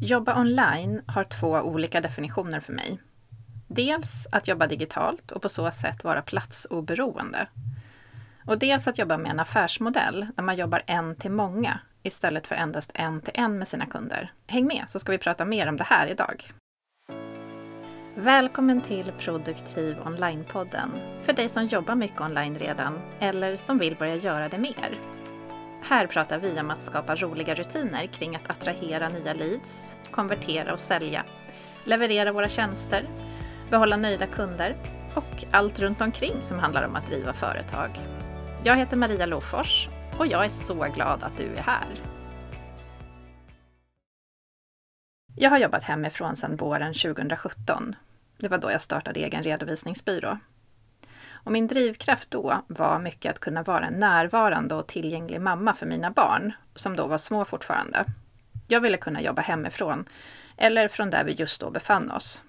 Jobba online har två olika definitioner för mig. Dels att jobba digitalt och på så sätt vara platsoberoende. Och dels att jobba med en affärsmodell där man jobbar en till många istället för endast en till en med sina kunder. Häng med så ska vi prata mer om det här idag. Välkommen till Produktiv Online-podden för dig som jobbar mycket online redan eller som vill börja göra det mer. Här pratar vi om att skapa roliga rutiner kring att attrahera nya leads, konvertera och sälja, leverera våra tjänster, behålla nöjda kunder och allt runt omkring som handlar om att driva företag. Jag heter Maria Lofors och jag är så glad att du är här. Jag har jobbat hemifrån sedan våren 2017. Det var då jag startade egen redovisningsbyrå. Och min drivkraft då var mycket att kunna vara en närvarande och tillgänglig mamma för mina barn, som då var små fortfarande. Jag ville kunna jobba hemifrån, eller från där vi just då befann oss.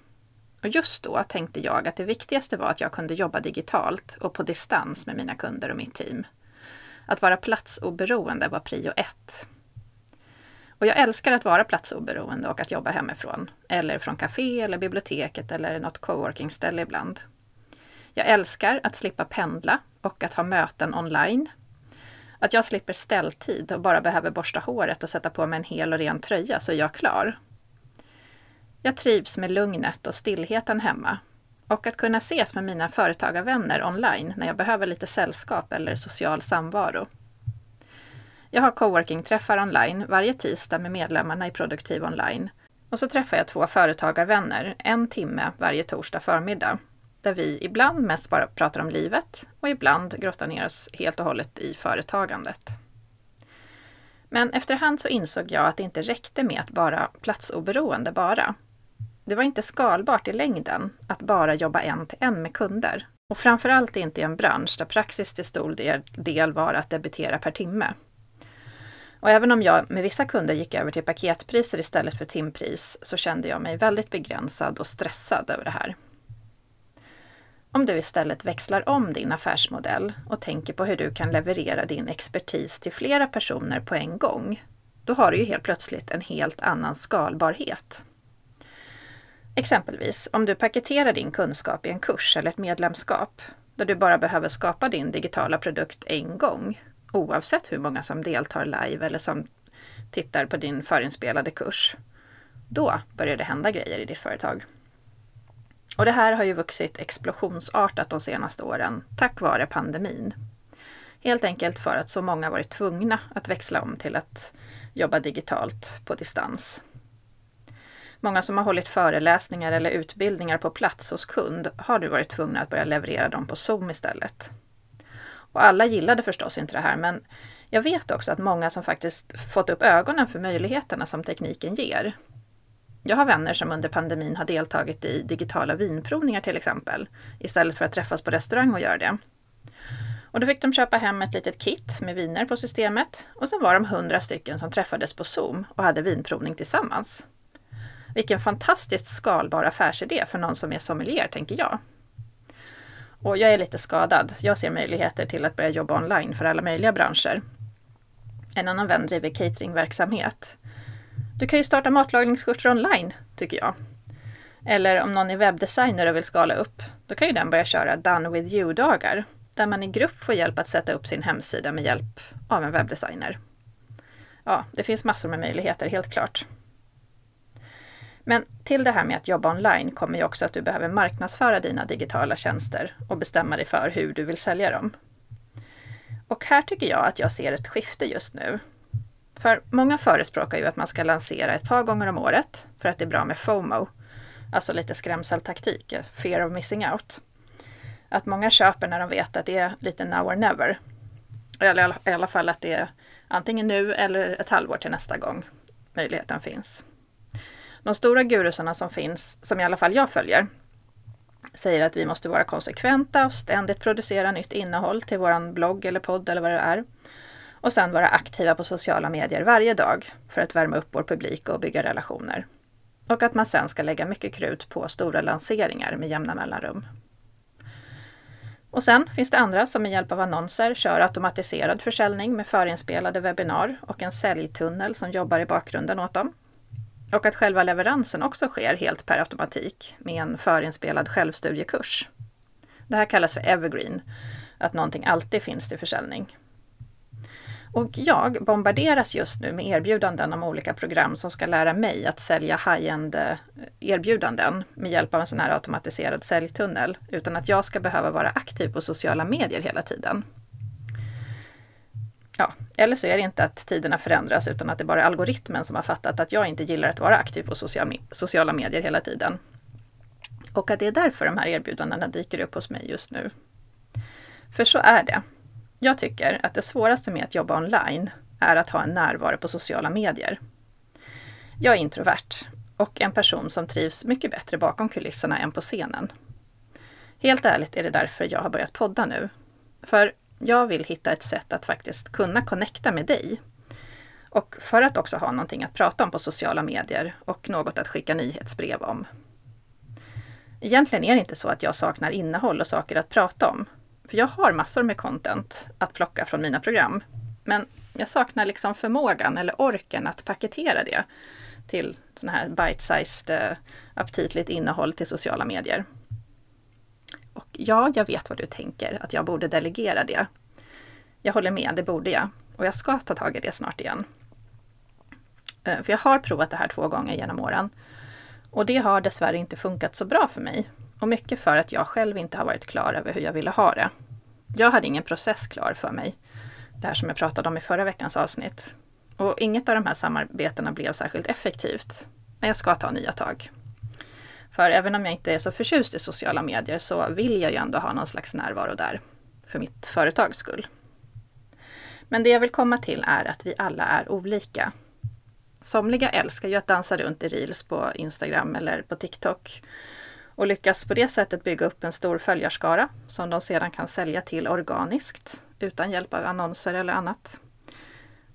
Och just då tänkte jag att det viktigaste var att jag kunde jobba digitalt och på distans med mina kunder och mitt team. Att vara platsoberoende var prio ett. Och jag älskar att vara platsoberoende och att jobba hemifrån, eller från café eller biblioteket eller något coworkingställe ibland. Jag älskar att slippa pendla och att ha möten online. Att jag slipper ställtid och bara behöver borsta håret och sätta på mig en hel och ren tröja så är jag klar. Jag trivs med lugnet och stillheten hemma och att kunna ses med mina företagarvänner online när jag behöver lite sällskap eller social samvaro. Jag har coworking-träffar online varje tisdag med medlemmarna i Produktiv online och så träffar jag två företagarvänner en timme varje torsdag förmiddag där vi ibland mest bara pratar om livet och ibland grottar ner oss helt och hållet i företagandet. Men efterhand så insåg jag att det inte räckte med att vara platsoberoende bara. Det var inte skalbart i längden att bara jobba en till en med kunder. Och framförallt inte i en bransch där praxis till stor del var att debitera per timme. Och även om jag med vissa kunder gick över till paketpriser istället för timpris så kände jag mig väldigt begränsad och stressad över det här. Om du istället växlar om din affärsmodell och tänker på hur du kan leverera din expertis till flera personer på en gång, då har du ju helt plötsligt en helt annan skalbarhet. Exempelvis om du paketerar din kunskap i en kurs eller ett medlemskap, där du bara behöver skapa din digitala produkt en gång, oavsett hur många som deltar live eller som tittar på din förinspelade kurs. Då börjar det hända grejer i ditt företag. Och det här har ju vuxit explosionsartat de senaste åren tack vare pandemin. Helt enkelt för att så många varit tvungna att växla om till att jobba digitalt på distans. Många som har hållit föreläsningar eller utbildningar på plats hos kund har nu varit tvungna att börja leverera dem på Zoom istället. Och alla gillade förstås inte det här men jag vet också att många som faktiskt fått upp ögonen för möjligheterna som tekniken ger jag har vänner som under pandemin har deltagit i digitala vinprovningar till exempel, istället för att träffas på restaurang och göra det. Och då fick de köpa hem ett litet kit med viner på systemet och sen var de hundra stycken som träffades på Zoom och hade vinprovning tillsammans. Vilken fantastiskt skalbar affärsidé för någon som är sommelier, tänker jag. Och jag är lite skadad. Jag ser möjligheter till att börja jobba online för alla möjliga branscher. En annan vän driver cateringverksamhet du kan ju starta matlagningskurser online, tycker jag. Eller om någon är webbdesigner och vill skala upp, då kan ju den börja köra Done with you-dagar, där man i grupp får hjälp att sätta upp sin hemsida med hjälp av en webbdesigner. Ja, det finns massor med möjligheter, helt klart. Men till det här med att jobba online kommer ju också att du behöver marknadsföra dina digitala tjänster och bestämma dig för hur du vill sälja dem. Och här tycker jag att jag ser ett skifte just nu för många förespråkar ju att man ska lansera ett par gånger om året för att det är bra med FOMO, alltså lite skrämseltaktik, fear of missing out. Att många köper när de vet att det är lite now or never. Eller i alla fall att det är antingen nu eller ett halvår till nästa gång möjligheten finns. De stora gurusarna som finns, som i alla fall jag följer, säger att vi måste vara konsekventa och ständigt producera nytt innehåll till våran blogg eller podd eller vad det är och sen vara aktiva på sociala medier varje dag för att värma upp vår publik och bygga relationer. Och att man sen ska lägga mycket krut på stora lanseringar med jämna mellanrum. Och sen finns det andra som med hjälp av annonser kör automatiserad försäljning med förinspelade webbinar och en säljtunnel som jobbar i bakgrunden åt dem. Och att själva leveransen också sker helt per automatik med en förinspelad självstudiekurs. Det här kallas för evergreen, att någonting alltid finns till försäljning. Och jag bombarderas just nu med erbjudanden om olika program som ska lära mig att sälja high-end-erbjudanden eh, med hjälp av en sån här automatiserad säljtunnel utan att jag ska behöva vara aktiv på sociala medier hela tiden. Ja, eller så är det inte att tiderna förändras utan att det bara är algoritmen som har fattat att jag inte gillar att vara aktiv på sociala medier hela tiden. Och att det är därför de här erbjudandena dyker upp hos mig just nu. För så är det. Jag tycker att det svåraste med att jobba online är att ha en närvaro på sociala medier. Jag är introvert och en person som trivs mycket bättre bakom kulisserna än på scenen. Helt ärligt är det därför jag har börjat podda nu. För jag vill hitta ett sätt att faktiskt kunna connecta med dig. Och för att också ha någonting att prata om på sociala medier och något att skicka nyhetsbrev om. Egentligen är det inte så att jag saknar innehåll och saker att prata om. För jag har massor med content att plocka från mina program. Men jag saknar liksom förmågan eller orken att paketera det till sådana här bite-sized, eh, aptitligt innehåll till sociala medier. Och ja, jag vet vad du tänker, att jag borde delegera det. Jag håller med, det borde jag. Och jag ska ta tag i det snart igen. Eh, för jag har provat det här två gånger genom åren. Och det har dessvärre inte funkat så bra för mig. Och mycket för att jag själv inte har varit klar över hur jag ville ha det. Jag hade ingen process klar för mig. Det här som jag pratade om i förra veckans avsnitt. Och inget av de här samarbetena blev särskilt effektivt. Men jag ska ta nya tag. För även om jag inte är så förtjust i sociala medier så vill jag ju ändå ha någon slags närvaro där. För mitt företags skull. Men det jag vill komma till är att vi alla är olika. Somliga älskar ju att dansa runt i reels på Instagram eller på TikTok och lyckas på det sättet bygga upp en stor följarskara som de sedan kan sälja till organiskt utan hjälp av annonser eller annat.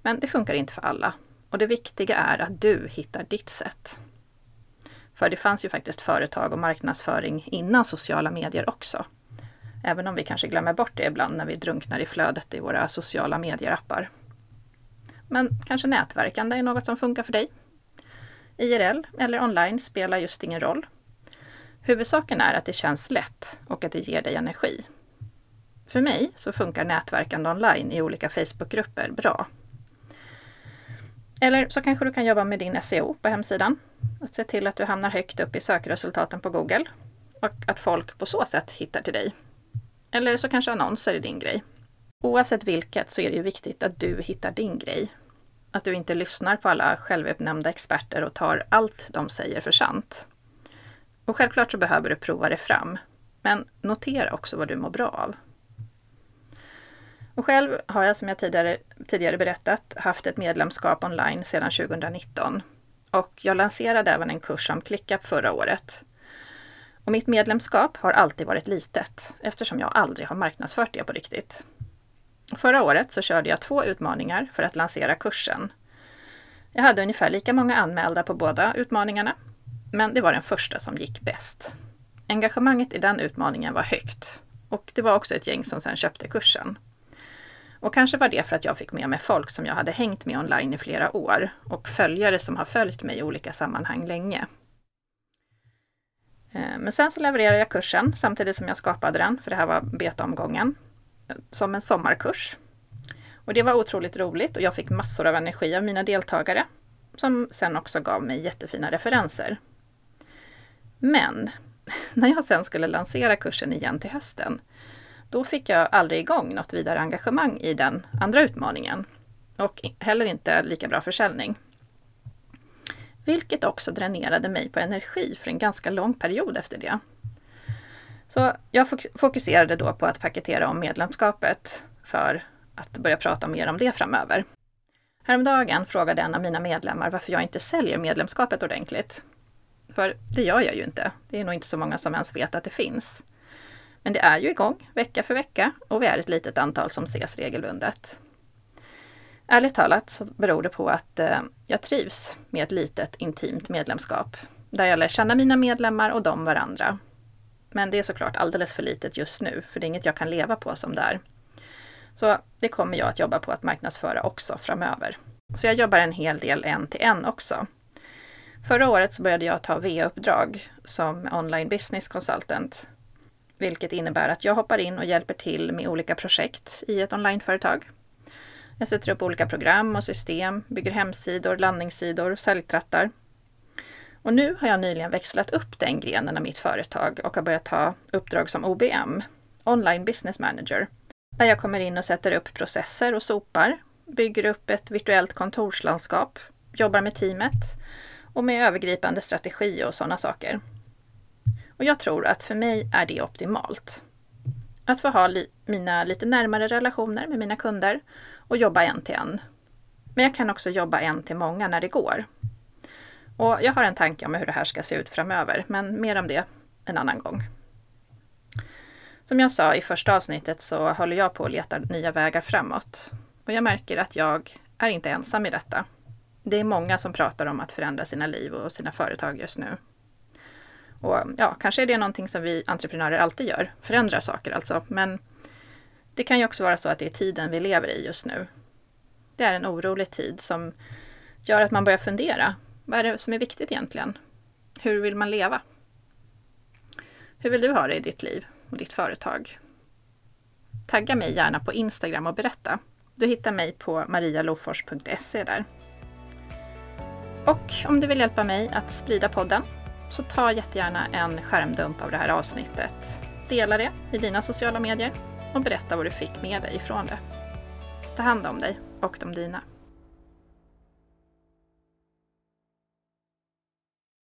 Men det funkar inte för alla och det viktiga är att du hittar ditt sätt. För det fanns ju faktiskt företag och marknadsföring innan sociala medier också. Även om vi kanske glömmer bort det ibland när vi drunknar i flödet i våra sociala medierappar. Men kanske nätverkande är något som funkar för dig? IRL eller online spelar just ingen roll. Huvudsaken är att det känns lätt och att det ger dig energi. För mig så funkar nätverkande online i olika Facebookgrupper bra. Eller så kanske du kan jobba med din SEO på hemsidan. Att se till att du hamnar högt upp i sökresultaten på Google och att folk på så sätt hittar till dig. Eller så kanske annonser är din grej. Oavsett vilket så är det ju viktigt att du hittar din grej. Att du inte lyssnar på alla självutnämnda experter och tar allt de säger för sant. Och självklart så behöver du prova det fram. Men notera också vad du mår bra av. Och själv har jag som jag tidigare, tidigare berättat haft ett medlemskap online sedan 2019. Och jag lanserade även en kurs om ClickUp förra året. Och mitt medlemskap har alltid varit litet eftersom jag aldrig har marknadsfört det på riktigt. Förra året så körde jag två utmaningar för att lansera kursen. Jag hade ungefär lika många anmälda på båda utmaningarna men det var den första som gick bäst. Engagemanget i den utmaningen var högt och det var också ett gäng som sedan köpte kursen. Och kanske var det för att jag fick med mig folk som jag hade hängt med online i flera år och följare som har följt mig i olika sammanhang länge. Eh, men sen så levererade jag kursen samtidigt som jag skapade den, för det här var betaomgången, som en sommarkurs. Och det var otroligt roligt och jag fick massor av energi av mina deltagare som sen också gav mig jättefina referenser. Men när jag sen skulle lansera kursen igen till hösten, då fick jag aldrig igång något vidare engagemang i den andra utmaningen. Och heller inte lika bra försäljning. Vilket också dränerade mig på energi för en ganska lång period efter det. Så jag fokuserade då på att paketera om medlemskapet för att börja prata mer om det framöver. Häromdagen frågade en av mina medlemmar varför jag inte säljer medlemskapet ordentligt. För det gör jag ju inte. Det är nog inte så många som ens vet att det finns. Men det är ju igång vecka för vecka och vi är ett litet antal som ses regelbundet. Ärligt talat så beror det på att eh, jag trivs med ett litet intimt medlemskap där jag lär känna mina medlemmar och de varandra. Men det är såklart alldeles för litet just nu, för det är inget jag kan leva på som det är. Så det kommer jag att jobba på att marknadsföra också framöver. Så jag jobbar en hel del en till en också. Förra året så började jag ta VA-uppdrag som online business consultant. Vilket innebär att jag hoppar in och hjälper till med olika projekt i ett onlineföretag. Jag sätter upp olika program och system, bygger hemsidor, landningssidor, säljtrattar. Och nu har jag nyligen växlat upp den grenen av mitt företag och har börjat ta uppdrag som OBM, Online Business Manager. Där jag kommer in och sätter upp processer och sopar, bygger upp ett virtuellt kontorslandskap, jobbar med teamet och med övergripande strategi och sådana saker. Och jag tror att för mig är det optimalt. Att få ha li mina lite närmare relationer med mina kunder och jobba en till en. Men jag kan också jobba en till många när det går. Och jag har en tanke om hur det här ska se ut framöver, men mer om det en annan gång. Som jag sa i första avsnittet så håller jag på att leta nya vägar framåt. Och jag märker att jag är inte ensam i detta. Det är många som pratar om att förändra sina liv och sina företag just nu. Och ja, kanske är det någonting som vi entreprenörer alltid gör, förändrar saker alltså. Men det kan ju också vara så att det är tiden vi lever i just nu. Det är en orolig tid som gör att man börjar fundera. Vad är det som är viktigt egentligen? Hur vill man leva? Hur vill du ha det i ditt liv och ditt företag? Tagga mig gärna på Instagram och berätta. Du hittar mig på marialofors.se där. Och om du vill hjälpa mig att sprida podden så ta jättegärna en skärmdump av det här avsnittet. Dela det i dina sociala medier och berätta vad du fick med dig ifrån det. Ta hand om dig och de dina.